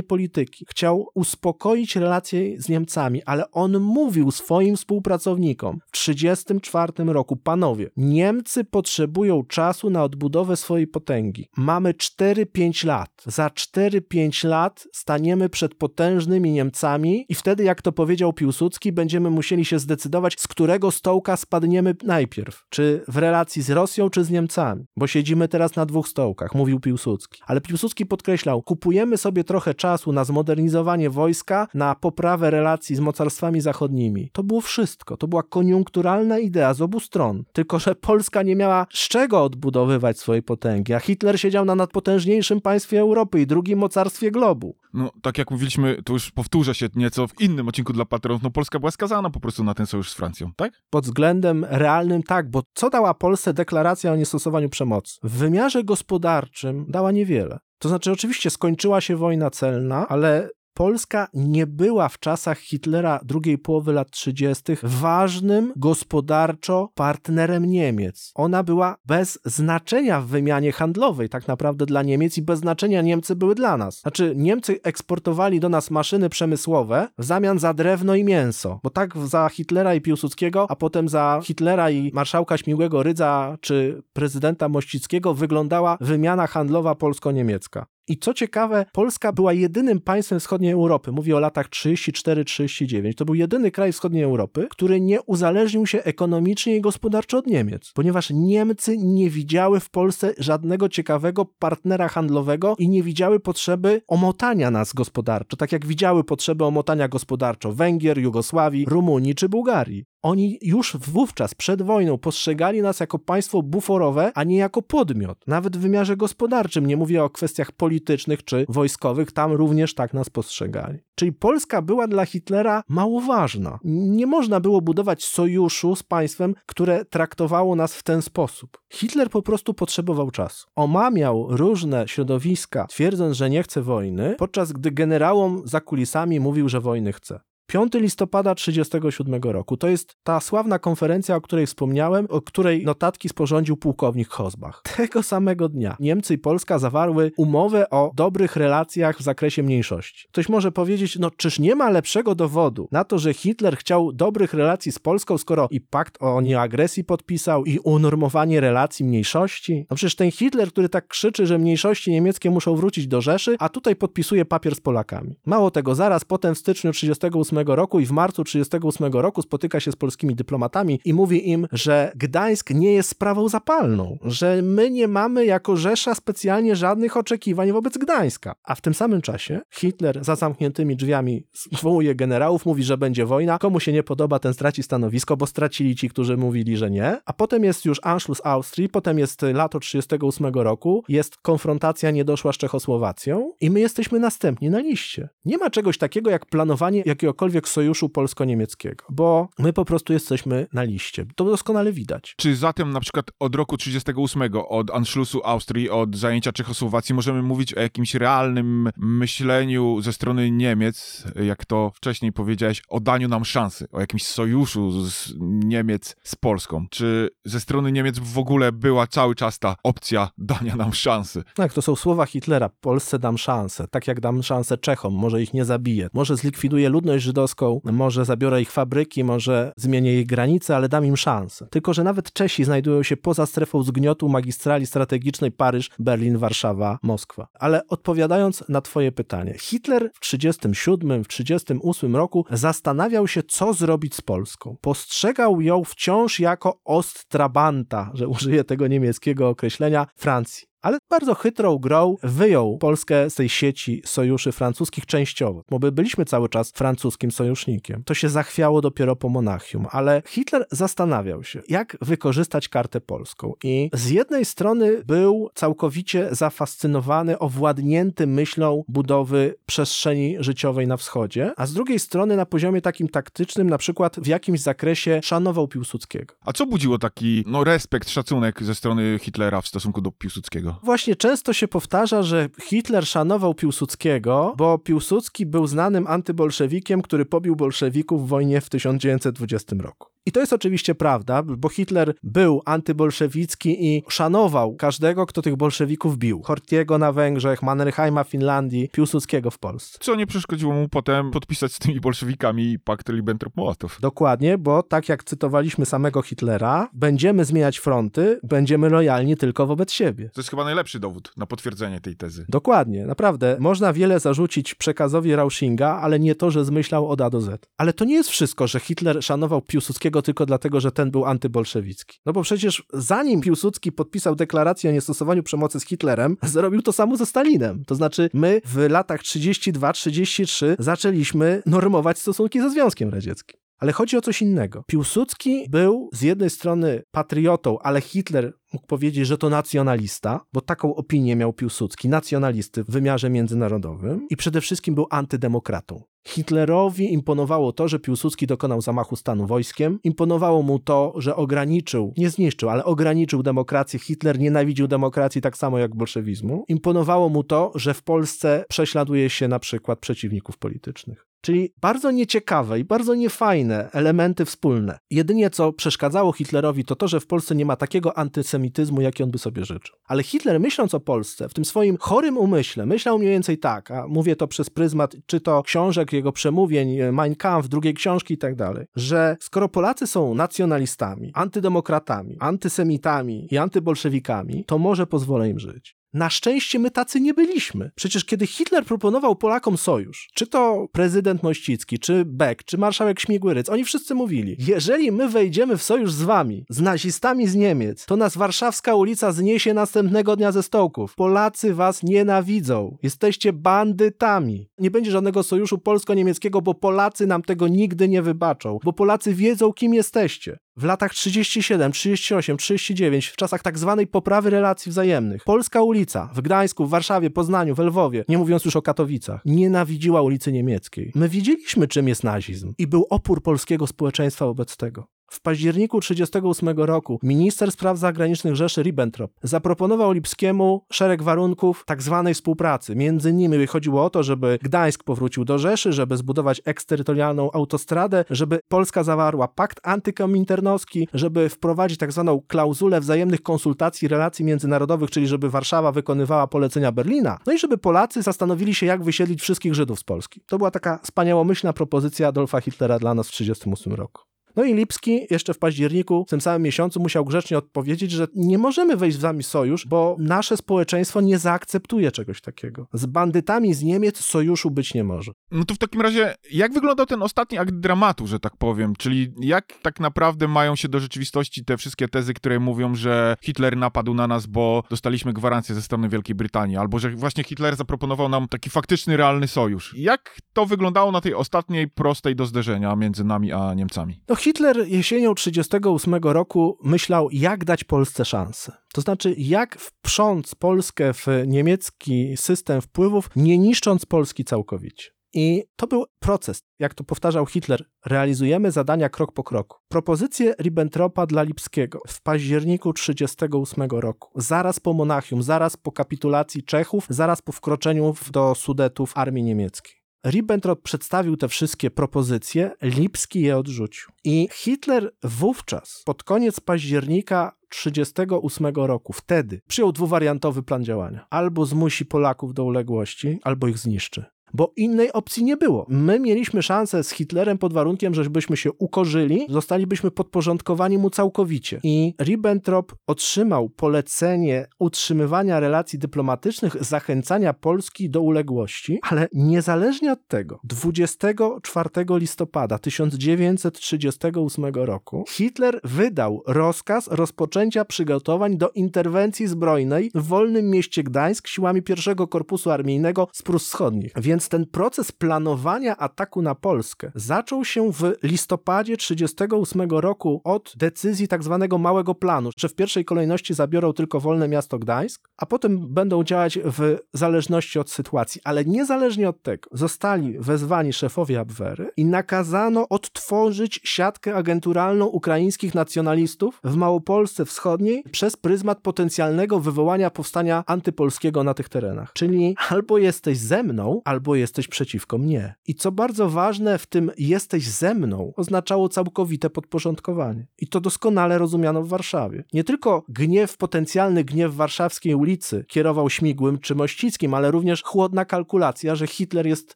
polityki. Chciał uspokoić relacje z Niemcami, ale on mówił swoim współpracownikom w 1934 roku, panowie, Niemcy potrzebują czasu na odbudowę swojej potęgi. Mamy 4-5 lat. Za 4-5 lat staniemy przed potężnymi Niemcami i wtedy, jak to powiedział Piłsudski, będziemy musieli się zdecydować, z którego stołka spadniemy najpierw. Czy w relacji z Rosją, czy z Niemcami. Bo siedzimy teraz na dwóch stołkach, mówił Piłsudski. Ale Piłsudski podkreślał, kupujemy sobie trochę czasu na zmodernizowanie wojska, na poprawę relacji z mocarstwami zachodnimi. To było wszystko. To była koniunkturalna idea z obu stron. Tylko, że Polska nie miała z czego odbudowywać swojej potęgi, a Hitler siedział na nadpotężniejszym państwie Europy i drugim mocarstwie globu. No, tak jak mówiliśmy, to już powtórzę się nieco w innym odcinku dla patronów, no Polska była skazana po prostu na ten sojusz z Francją, tak? Pod względem realnym tak, bo co dała Polsce deklaracja o niestosowaniu przemocy? W wymiarze gospodarczym dała niewiele. To znaczy, oczywiście skończyła się wojna celna, ale Polska nie była w czasach Hitlera drugiej połowy lat 30. ważnym gospodarczo partnerem Niemiec. Ona była bez znaczenia w wymianie handlowej tak naprawdę dla Niemiec i bez znaczenia Niemcy były dla nas. Znaczy Niemcy eksportowali do nas maszyny przemysłowe w zamian za drewno i mięso, bo tak za Hitlera i Piłsudskiego, a potem za Hitlera i marszałka Śmiłego Rydza czy prezydenta Mościckiego wyglądała wymiana handlowa polsko-niemiecka. I co ciekawe, Polska była jedynym państwem wschodniej Europy, mówię o latach 34-39, to był jedyny kraj wschodniej Europy, który nie uzależnił się ekonomicznie i gospodarczo od Niemiec, ponieważ Niemcy nie widziały w Polsce żadnego ciekawego partnera handlowego i nie widziały potrzeby omotania nas gospodarczo, tak jak widziały potrzeby omotania gospodarczo Węgier, Jugosławii, Rumunii czy Bułgarii. Oni już wówczas, przed wojną, postrzegali nas jako państwo buforowe, a nie jako podmiot. Nawet w wymiarze gospodarczym, nie mówię o kwestiach politycznych czy wojskowych, tam również tak nas postrzegali. Czyli Polska była dla Hitlera mało ważna. Nie można było budować sojuszu z państwem, które traktowało nas w ten sposób. Hitler po prostu potrzebował czasu. Omamiał różne środowiska, twierdząc, że nie chce wojny, podczas gdy generałom za kulisami mówił, że wojny chce. 5 listopada 1937 roku. To jest ta sławna konferencja, o której wspomniałem, o której notatki sporządził pułkownik Hosbach. Tego samego dnia Niemcy i Polska zawarły umowę o dobrych relacjach w zakresie mniejszości. Ktoś może powiedzieć, no czyż nie ma lepszego dowodu na to, że Hitler chciał dobrych relacji z Polską, skoro i pakt o nieagresji podpisał i unormowanie relacji mniejszości? No przecież ten Hitler, który tak krzyczy, że mniejszości niemieckie muszą wrócić do Rzeszy, a tutaj podpisuje papier z Polakami. Mało tego, zaraz potem w styczniu 1938 roku i w marcu 1938 roku spotyka się z polskimi dyplomatami i mówi im, że Gdańsk nie jest sprawą zapalną, że my nie mamy jako Rzesza specjalnie żadnych oczekiwań wobec Gdańska. A w tym samym czasie Hitler za zamkniętymi drzwiami zwołuje generałów, mówi, że będzie wojna, komu się nie podoba, ten straci stanowisko, bo stracili ci, którzy mówili, że nie. A potem jest już Anschluss Austrii, potem jest lato 1938 roku, jest konfrontacja niedoszła z Czechosłowacją i my jesteśmy następni na liście. Nie ma czegoś takiego jak planowanie jakiegokolwiek jakiegokolwiek sojuszu polsko-niemieckiego, bo my po prostu jesteśmy na liście. To doskonale widać. Czy zatem na przykład od roku 38, od Anschlussu Austrii, od zajęcia Czechosłowacji możemy mówić o jakimś realnym myśleniu ze strony Niemiec, jak to wcześniej powiedziałeś, o daniu nam szansy, o jakimś sojuszu z Niemiec z Polską? Czy ze strony Niemiec w ogóle była cały czas ta opcja dania nam szansy? Tak, to są słowa Hitlera. Polsce dam szansę, tak jak dam szansę Czechom, może ich nie zabiję, może zlikwiduję ludność żydowską, może zabiorę ich fabryki, może zmienię ich granice, ale dam im szansę. Tylko, że nawet Czesi znajdują się poza strefą zgniotu magistrali strategicznej Paryż, Berlin, Warszawa, Moskwa. Ale odpowiadając na twoje pytanie, Hitler w 37, w 38 roku zastanawiał się, co zrobić z Polską. Postrzegał ją wciąż jako Ostrabanta, że użyję tego niemieckiego określenia, Francji ale bardzo chytrą grą wyjął Polskę z tej sieci sojuszy francuskich częściowo, bo my byliśmy cały czas francuskim sojusznikiem. To się zachwiało dopiero po Monachium, ale Hitler zastanawiał się, jak wykorzystać kartę polską. I z jednej strony był całkowicie zafascynowany, owładnięty myślą budowy przestrzeni życiowej na wschodzie, a z drugiej strony na poziomie takim taktycznym, na przykład w jakimś zakresie szanował Piłsudskiego. A co budziło taki no, respekt, szacunek ze strony Hitlera w stosunku do Piłsudskiego? Właśnie często się powtarza, że Hitler szanował Piłsudskiego, bo Piłsudski był znanym antybolszewikiem, który pobił bolszewików w wojnie w 1920 roku. I to jest oczywiście prawda, bo Hitler był antybolszewicki i szanował każdego, kto tych bolszewików bił. Hortiego na Węgrzech, Mannerheima w Finlandii, Piłsudskiego w Polsce. Co nie przeszkodziło mu potem podpisać z tymi bolszewikami pakt Ribbentrop-Mołotow. Dokładnie, bo tak jak cytowaliśmy samego Hitlera, będziemy zmieniać fronty, będziemy lojalni tylko wobec siebie. To jest chyba najlepszy dowód na potwierdzenie tej tezy. Dokładnie, naprawdę. Można wiele zarzucić przekazowi Raushinga, ale nie to, że zmyślał od A do Z. Ale to nie jest wszystko, że Hitler szanował Piłsudskiego tylko dlatego, że ten był antybolszewicki. No bo przecież zanim Piłsudski podpisał deklarację o niestosowaniu przemocy z Hitlerem, zrobił to samo ze Stalinem. To znaczy my w latach 32-33 zaczęliśmy normować stosunki ze Związkiem Radzieckim. Ale chodzi o coś innego. Piłsudski był z jednej strony patriotą, ale Hitler mógł powiedzieć, że to nacjonalista, bo taką opinię miał Piłsudski, nacjonalisty w wymiarze międzynarodowym i przede wszystkim był antydemokratą. Hitlerowi imponowało to, że Piłsudski dokonał zamachu stanu wojskiem, imponowało mu to, że ograniczył, nie zniszczył, ale ograniczył demokrację. Hitler nienawidził demokracji tak samo jak bolszewizmu. Imponowało mu to, że w Polsce prześladuje się na przykład przeciwników politycznych. Czyli bardzo nieciekawe i bardzo niefajne elementy wspólne. Jedynie co przeszkadzało Hitlerowi to to, że w Polsce nie ma takiego antysemityzmu, jaki on by sobie życzył. Ale Hitler myśląc o Polsce, w tym swoim chorym umyśle, myślał mniej więcej tak, a mówię to przez pryzmat czy to książek, jego przemówień, Mein Kampf, drugiej książki i tak dalej, że skoro Polacy są nacjonalistami, antydemokratami, antysemitami i antybolszewikami, to może pozwolę im żyć. Na szczęście my tacy nie byliśmy. Przecież kiedy Hitler proponował Polakom sojusz, czy to prezydent Mościcki, czy Beck, czy marszałek Śmigły-Rydz, oni wszyscy mówili, jeżeli my wejdziemy w sojusz z wami, z nazistami z Niemiec, to nas warszawska ulica zniesie następnego dnia ze stołków. Polacy was nienawidzą. Jesteście bandytami. Nie będzie żadnego sojuszu polsko-niemieckiego, bo Polacy nam tego nigdy nie wybaczą, bo Polacy wiedzą, kim jesteście. W latach 37, 38, 39, w czasach tak zwanej poprawy relacji wzajemnych, polska ulica w Gdańsku, w Warszawie, Poznaniu, w Lwowie, nie mówiąc już o Katowicach, nienawidziła ulicy Niemieckiej. My wiedzieliśmy, czym jest nazizm i był opór polskiego społeczeństwa wobec tego. W październiku 1938 roku minister spraw zagranicznych Rzeszy Ribbentrop zaproponował Lipskiemu szereg warunków tak zwanej współpracy. Między innymi chodziło o to, żeby Gdańsk powrócił do Rzeszy, żeby zbudować eksterytorialną autostradę, żeby Polska zawarła pakt antykominternowski, żeby wprowadzić tak zwaną klauzulę wzajemnych konsultacji relacji międzynarodowych, czyli żeby Warszawa wykonywała polecenia Berlina. No i żeby Polacy zastanowili się, jak wysiedlić wszystkich Żydów z Polski. To była taka wspaniałomyślna propozycja Adolfa Hitlera dla nas w 1938 roku. No i Lipski jeszcze w październiku, w tym samym miesiącu, musiał grzecznie odpowiedzieć, że nie możemy wejść w sojusz, bo nasze społeczeństwo nie zaakceptuje czegoś takiego. Z bandytami z Niemiec sojuszu być nie może. No to w takim razie, jak wyglądał ten ostatni akt dramatu, że tak powiem? Czyli jak tak naprawdę mają się do rzeczywistości te wszystkie tezy, które mówią, że Hitler napadł na nas, bo dostaliśmy gwarancję ze strony Wielkiej Brytanii, albo że właśnie Hitler zaproponował nam taki faktyczny, realny sojusz. Jak to wyglądało na tej ostatniej prostej do zderzenia między nami a Niemcami? No Hitler jesienią 1938 roku myślał, jak dać Polsce szansę. To znaczy, jak wprząc Polskę w niemiecki system wpływów, nie niszcząc Polski całkowicie. I to był proces, jak to powtarzał Hitler, realizujemy zadania krok po kroku. Propozycje Ribbentropa dla Lipskiego w październiku 1938 roku, zaraz po Monachium, zaraz po kapitulacji Czechów, zaraz po wkroczeniu do Sudetów armii niemieckiej. Ribbentrop przedstawił te wszystkie propozycje, Lipski je odrzucił. I Hitler wówczas, pod koniec października 1938 roku, wtedy przyjął dwuwariantowy plan działania. Albo zmusi Polaków do uległości, albo ich zniszczy bo innej opcji nie było. My mieliśmy szansę z Hitlerem pod warunkiem, żebyśmy się ukorzyli, zostalibyśmy podporządkowani mu całkowicie. I Ribbentrop otrzymał polecenie utrzymywania relacji dyplomatycznych, zachęcania Polski do uległości, ale niezależnie od tego, 24 listopada 1938 roku Hitler wydał rozkaz rozpoczęcia przygotowań do interwencji zbrojnej w wolnym mieście Gdańsk siłami pierwszego korpusu armijnego z Prus Wschodnich. Więc ten proces planowania ataku na Polskę zaczął się w listopadzie 1938 roku od decyzji tak zwanego małego planu, że w pierwszej kolejności zabiorą tylko wolne miasto Gdańsk, a potem będą działać w zależności od sytuacji. Ale niezależnie od tego zostali wezwani szefowie Abwery i nakazano odtworzyć siatkę agenturalną ukraińskich nacjonalistów w Małopolsce Wschodniej przez pryzmat potencjalnego wywołania powstania antypolskiego na tych terenach. Czyli albo jesteś ze mną, albo jesteś przeciwko mnie. I co bardzo ważne, w tym jesteś ze mną oznaczało całkowite podporządkowanie. I to doskonale rozumiano w Warszawie. Nie tylko gniew, potencjalny gniew warszawskiej ulicy kierował Śmigłym czy Mościckim, ale również chłodna kalkulacja, że Hitler jest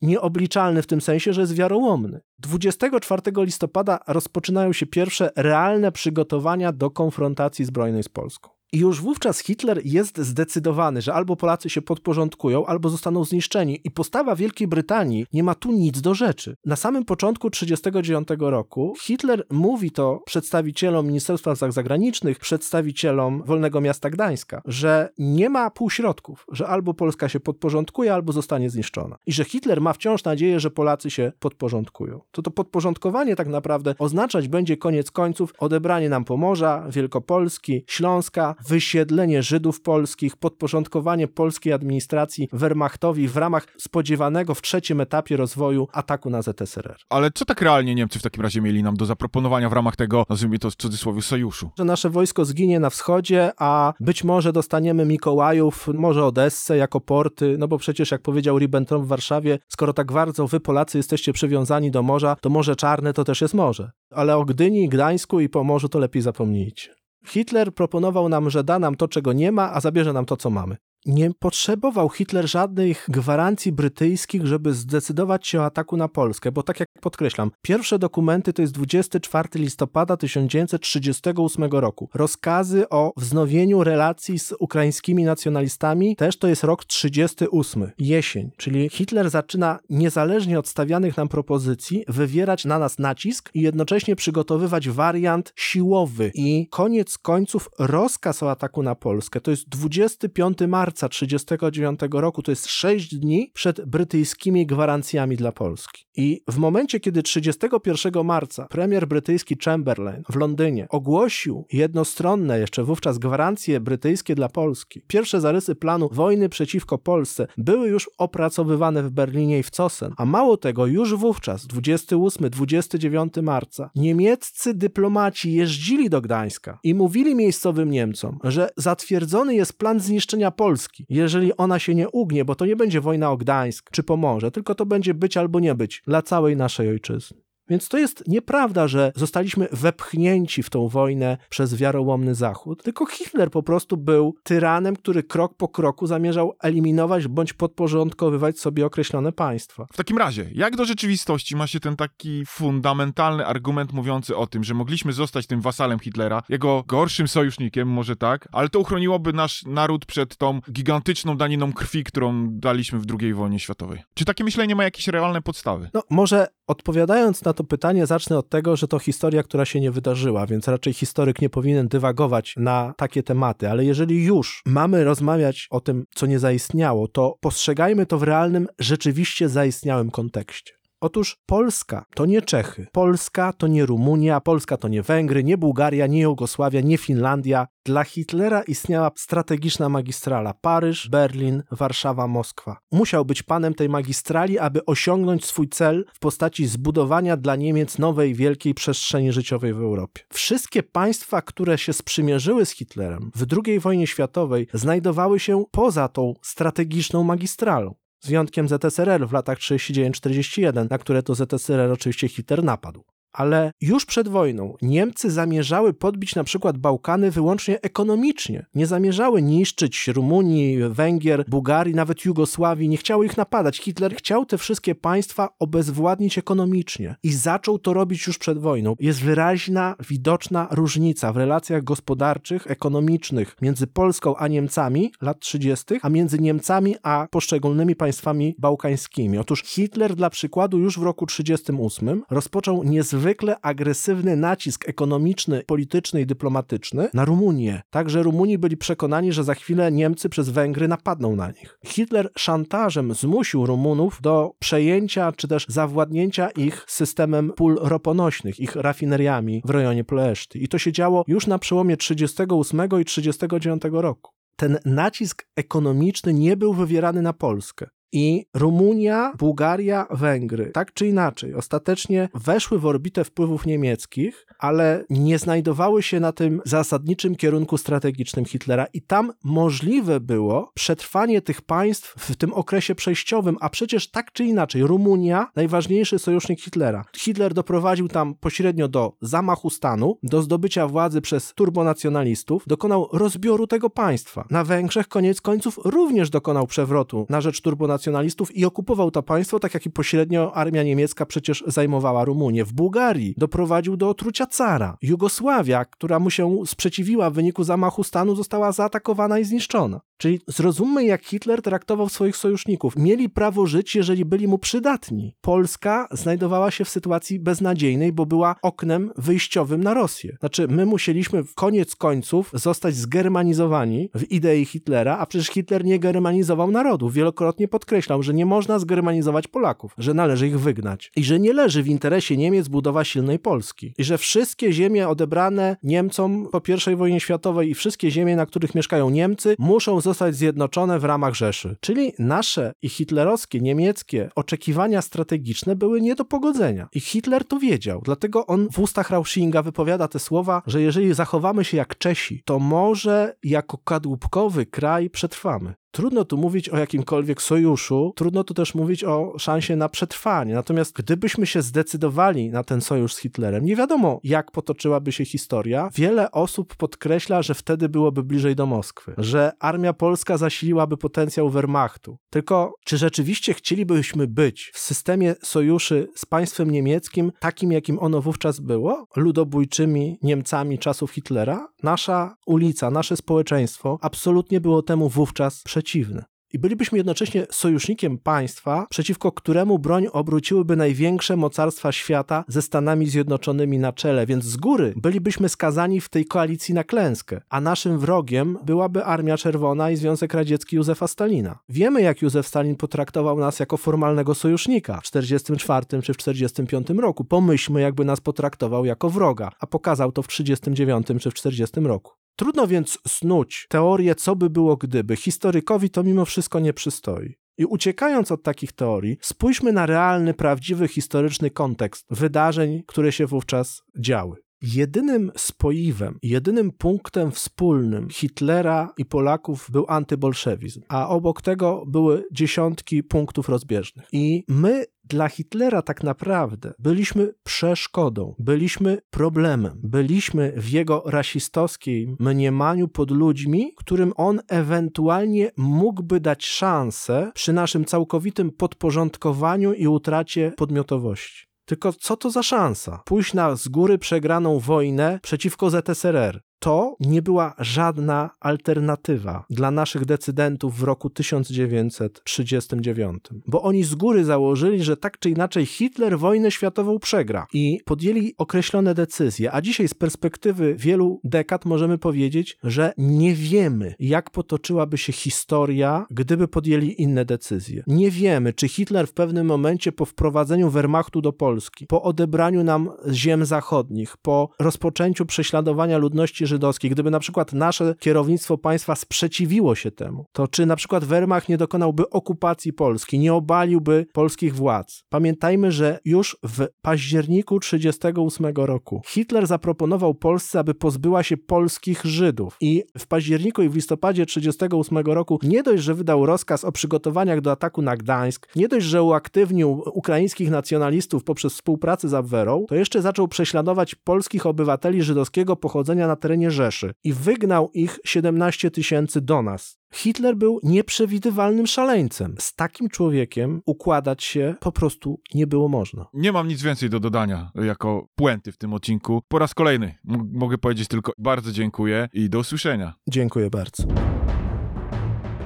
nieobliczalny w tym sensie, że jest wiarołomny. 24 listopada rozpoczynają się pierwsze realne przygotowania do konfrontacji zbrojnej z Polską. I już wówczas Hitler jest zdecydowany, że albo Polacy się podporządkują, albo zostaną zniszczeni. I postawa Wielkiej Brytanii nie ma tu nic do rzeczy. Na samym początku 1939 roku Hitler mówi to przedstawicielom Ministerstwa Spraw Zagranicznych, przedstawicielom Wolnego Miasta Gdańska, że nie ma półśrodków, że albo Polska się podporządkuje, albo zostanie zniszczona. I że Hitler ma wciąż nadzieję, że Polacy się podporządkują. To to podporządkowanie tak naprawdę oznaczać będzie koniec końców odebranie nam Pomorza, Wielkopolski, Śląska, wysiedlenie Żydów polskich, podporządkowanie polskiej administracji Wehrmachtowi w ramach spodziewanego w trzecim etapie rozwoju ataku na ZSRR. Ale co tak realnie Niemcy w takim razie mieli nam do zaproponowania w ramach tego, nazwijmy to w cudzysłowie, sojuszu? Że nasze wojsko zginie na wschodzie, a być może dostaniemy Mikołajów, może Odessę jako porty, no bo przecież jak powiedział Ribbentrop w Warszawie, skoro tak bardzo wy Polacy jesteście przywiązani do morza, to Morze Czarne to też jest morze. Ale o Gdyni, Gdańsku i Pomorzu to lepiej zapomnijcie. Hitler proponował nam, że da nam to, czego nie ma, a zabierze nam to, co mamy. Nie potrzebował Hitler żadnych gwarancji brytyjskich, żeby zdecydować się o ataku na Polskę, bo tak jak podkreślam, pierwsze dokumenty to jest 24 listopada 1938 roku. Rozkazy o wznowieniu relacji z ukraińskimi nacjonalistami też to jest rok 38, jesień, czyli Hitler zaczyna niezależnie od stawianych nam propozycji wywierać na nas nacisk i jednocześnie przygotowywać wariant siłowy. I koniec końców rozkaz o ataku na Polskę. To jest 25 marca 1939 roku, to jest 6 dni przed brytyjskimi gwarancjami dla Polski. I w momencie, kiedy 31 marca premier brytyjski Chamberlain w Londynie ogłosił jednostronne jeszcze wówczas gwarancje brytyjskie dla Polski, pierwsze zarysy planu wojny przeciwko Polsce były już opracowywane w Berlinie i w Cossen, a mało tego, już wówczas, 28-29 marca, niemieccy dyplomaci jeździli do Gdańska i mówili miejscowym Niemcom, że zatwierdzony jest plan zniszczenia Polski, jeżeli ona się nie ugnie, bo to nie będzie wojna o Gdańsk czy Pomorze, tylko to będzie być albo nie być dla całej naszej ojczyzny. Więc to jest nieprawda, że zostaliśmy wepchnięci w tą wojnę przez wiarołomny Zachód, tylko Hitler po prostu był tyranem, który krok po kroku zamierzał eliminować bądź podporządkowywać sobie określone państwa. W takim razie, jak do rzeczywistości ma się ten taki fundamentalny argument mówiący o tym, że mogliśmy zostać tym wasalem Hitlera, jego gorszym sojusznikiem, może tak, ale to uchroniłoby nasz naród przed tą gigantyczną daniną krwi, którą daliśmy w II wojnie światowej? Czy takie myślenie ma jakieś realne podstawy? No, może odpowiadając na to pytanie, zacznę od tego, że to historia, która się nie wydarzyła, więc raczej historyk nie powinien dywagować na takie tematy, ale jeżeli już mamy rozmawiać o tym, co nie zaistniało, to postrzegajmy to w realnym, rzeczywiście zaistniałym kontekście. Otóż Polska to nie Czechy, Polska to nie Rumunia, Polska to nie Węgry, nie Bułgaria, nie Jugosławia, nie Finlandia. Dla Hitlera istniała strategiczna magistrala Paryż, Berlin, Warszawa, Moskwa. Musiał być panem tej magistrali, aby osiągnąć swój cel w postaci zbudowania dla Niemiec nowej wielkiej przestrzeni życiowej w Europie. Wszystkie państwa, które się sprzymierzyły z Hitlerem w II wojnie światowej, znajdowały się poza tą strategiczną magistralą z wyjątkiem ZSRR w latach 39-41, na które to ZSRR oczywiście Hitler napadł ale już przed wojną Niemcy zamierzały podbić na przykład Bałkany wyłącznie ekonomicznie. Nie zamierzały niszczyć Rumunii, Węgier, Bułgarii, nawet Jugosławii, nie chciały ich napadać. Hitler chciał te wszystkie państwa obezwładnić ekonomicznie i zaczął to robić już przed wojną. Jest wyraźna, widoczna różnica w relacjach gospodarczych, ekonomicznych między Polską a Niemcami lat 30., a między Niemcami a poszczególnymi państwami bałkańskimi. Otóż Hitler dla przykładu już w roku 38 rozpoczął niezwykle niezwykle agresywny nacisk ekonomiczny, polityczny i dyplomatyczny na Rumunię. Także Rumuni byli przekonani, że za chwilę Niemcy przez Węgry napadną na nich. Hitler szantażem zmusił Rumunów do przejęcia czy też zawładnięcia ich systemem pól roponośnych, ich rafineriami w rejonie Ploeszty. I to się działo już na przełomie 38 i 39 roku ten nacisk ekonomiczny nie był wywierany na Polskę. I Rumunia, Bułgaria, Węgry, tak czy inaczej, ostatecznie weszły w orbitę wpływów niemieckich, ale nie znajdowały się na tym zasadniczym kierunku strategicznym Hitlera, i tam możliwe było przetrwanie tych państw w tym okresie przejściowym, a przecież tak czy inaczej, Rumunia, najważniejszy sojusznik Hitlera. Hitler doprowadził tam pośrednio do zamachu stanu, do zdobycia władzy przez turbonacjonalistów, dokonał rozbioru tego państwa. Na Węgrzech koniec końców również dokonał przewrotu na rzecz turbonacjonalistów nacjonalistów i okupował to państwo, tak jak i pośrednio armia niemiecka przecież zajmowała Rumunię. W Bułgarii doprowadził do otrucia cara. Jugosławia, która mu się sprzeciwiła w wyniku zamachu stanu, została zaatakowana i zniszczona. Czyli zrozummy, jak Hitler traktował swoich sojuszników. Mieli prawo żyć, jeżeli byli mu przydatni. Polska znajdowała się w sytuacji beznadziejnej, bo była oknem wyjściowym na Rosję. Znaczy, my musieliśmy w koniec końców zostać zgermanizowani w idei Hitlera, a przecież Hitler nie germanizował narodów. Wielokrotnie podkreślał, że nie można zgermanizować Polaków, że należy ich wygnać i że nie leży w interesie Niemiec budowa silnej Polski. I że wszystkie ziemie odebrane Niemcom po I wojnie światowej i wszystkie ziemie, na których mieszkają Niemcy, muszą zostać zjednoczone w ramach Rzeszy. Czyli nasze i hitlerowskie, niemieckie oczekiwania strategiczne były nie do pogodzenia. I Hitler to wiedział. Dlatego on w ustach Rauschinga wypowiada te słowa, że jeżeli zachowamy się jak Czesi, to może jako kadłubkowy kraj przetrwamy. Trudno tu mówić o jakimkolwiek sojuszu, trudno tu też mówić o szansie na przetrwanie. Natomiast gdybyśmy się zdecydowali na ten sojusz z Hitlerem, nie wiadomo, jak potoczyłaby się historia. Wiele osób podkreśla, że wtedy byłoby bliżej do Moskwy, że armia polska zasiliłaby potencjał Wehrmachtu. Tylko czy rzeczywiście chcielibyśmy być w systemie sojuszy z państwem niemieckim, takim jakim ono wówczas było, ludobójczymi Niemcami czasów Hitlera? Nasza ulica, nasze społeczeństwo absolutnie było temu wówczas przeciwne. I bylibyśmy jednocześnie sojusznikiem państwa, przeciwko któremu broń obróciłyby największe mocarstwa świata ze Stanami Zjednoczonymi na czele, więc z góry bylibyśmy skazani w tej koalicji na klęskę, a naszym wrogiem byłaby Armia Czerwona i Związek Radziecki Józefa Stalina. Wiemy, jak Józef Stalin potraktował nas jako formalnego sojusznika w 1944 czy w 1945 roku. Pomyślmy, jakby nas potraktował jako wroga, a pokazał to w 1939 czy w 1940 roku. Trudno więc snuć teorię, co by było gdyby. Historykowi to mimo wszystko nie przystoi. I uciekając od takich teorii, spójrzmy na realny, prawdziwy, historyczny kontekst wydarzeń, które się wówczas działy. Jedynym spoiwem, jedynym punktem wspólnym Hitlera i Polaków był antybolszewizm, a obok tego były dziesiątki punktów rozbieżnych. I my dla Hitlera tak naprawdę byliśmy przeszkodą, byliśmy problemem, byliśmy w jego rasistowskim mniemaniu pod ludźmi, którym on ewentualnie mógłby dać szansę przy naszym całkowitym podporządkowaniu i utracie podmiotowości. Tylko co to za szansa? Pójść na z góry przegraną wojnę przeciwko ZSRR to nie była żadna alternatywa dla naszych decydentów w roku 1939, bo oni z góry założyli, że tak czy inaczej Hitler wojnę światową przegra i podjęli określone decyzje, a dzisiaj z perspektywy wielu dekad możemy powiedzieć, że nie wiemy, jak potoczyłaby się historia, gdyby podjęli inne decyzje. Nie wiemy, czy Hitler w pewnym momencie po wprowadzeniu Wehrmachtu do Polski, po odebraniu nam ziem zachodnich, po rozpoczęciu prześladowania ludności żydowskiej, gdyby na przykład nasze kierownictwo państwa sprzeciwiło się temu, to czy na przykład Wehrmacht nie dokonałby okupacji Polski, nie obaliłby polskich władz? Pamiętajmy, że już w październiku 1938 roku Hitler zaproponował Polsce, aby pozbyła się polskich Żydów i w październiku i w listopadzie 1938 roku nie dość, że wydał rozkaz o przygotowaniach do ataku na Gdańsk, nie dość, że uaktywnił ukraińskich nacjonalistów poprzez współpracę z Abwerą, to jeszcze zaczął prześladować polskich obywateli żydowskiego pochodzenia na terenie Rzeszy i wygnał ich 17 tysięcy do nas. Hitler był nieprzewidywalnym szaleńcem. Z takim człowiekiem układać się po prostu nie było można. Nie mam nic więcej do dodania jako puenty w tym odcinku. Po raz kolejny m- mogę powiedzieć tylko bardzo dziękuję i do usłyszenia. Dziękuję bardzo.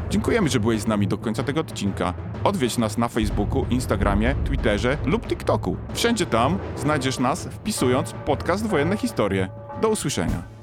Dziękujemy, że byłeś z nami do końca tego odcinka. Odwiedź nas na Facebooku, Instagramie, Twitterze lub TikToku. Wszędzie tam znajdziesz nas wpisując podcast Wojenne Historie. Do usłyszenia.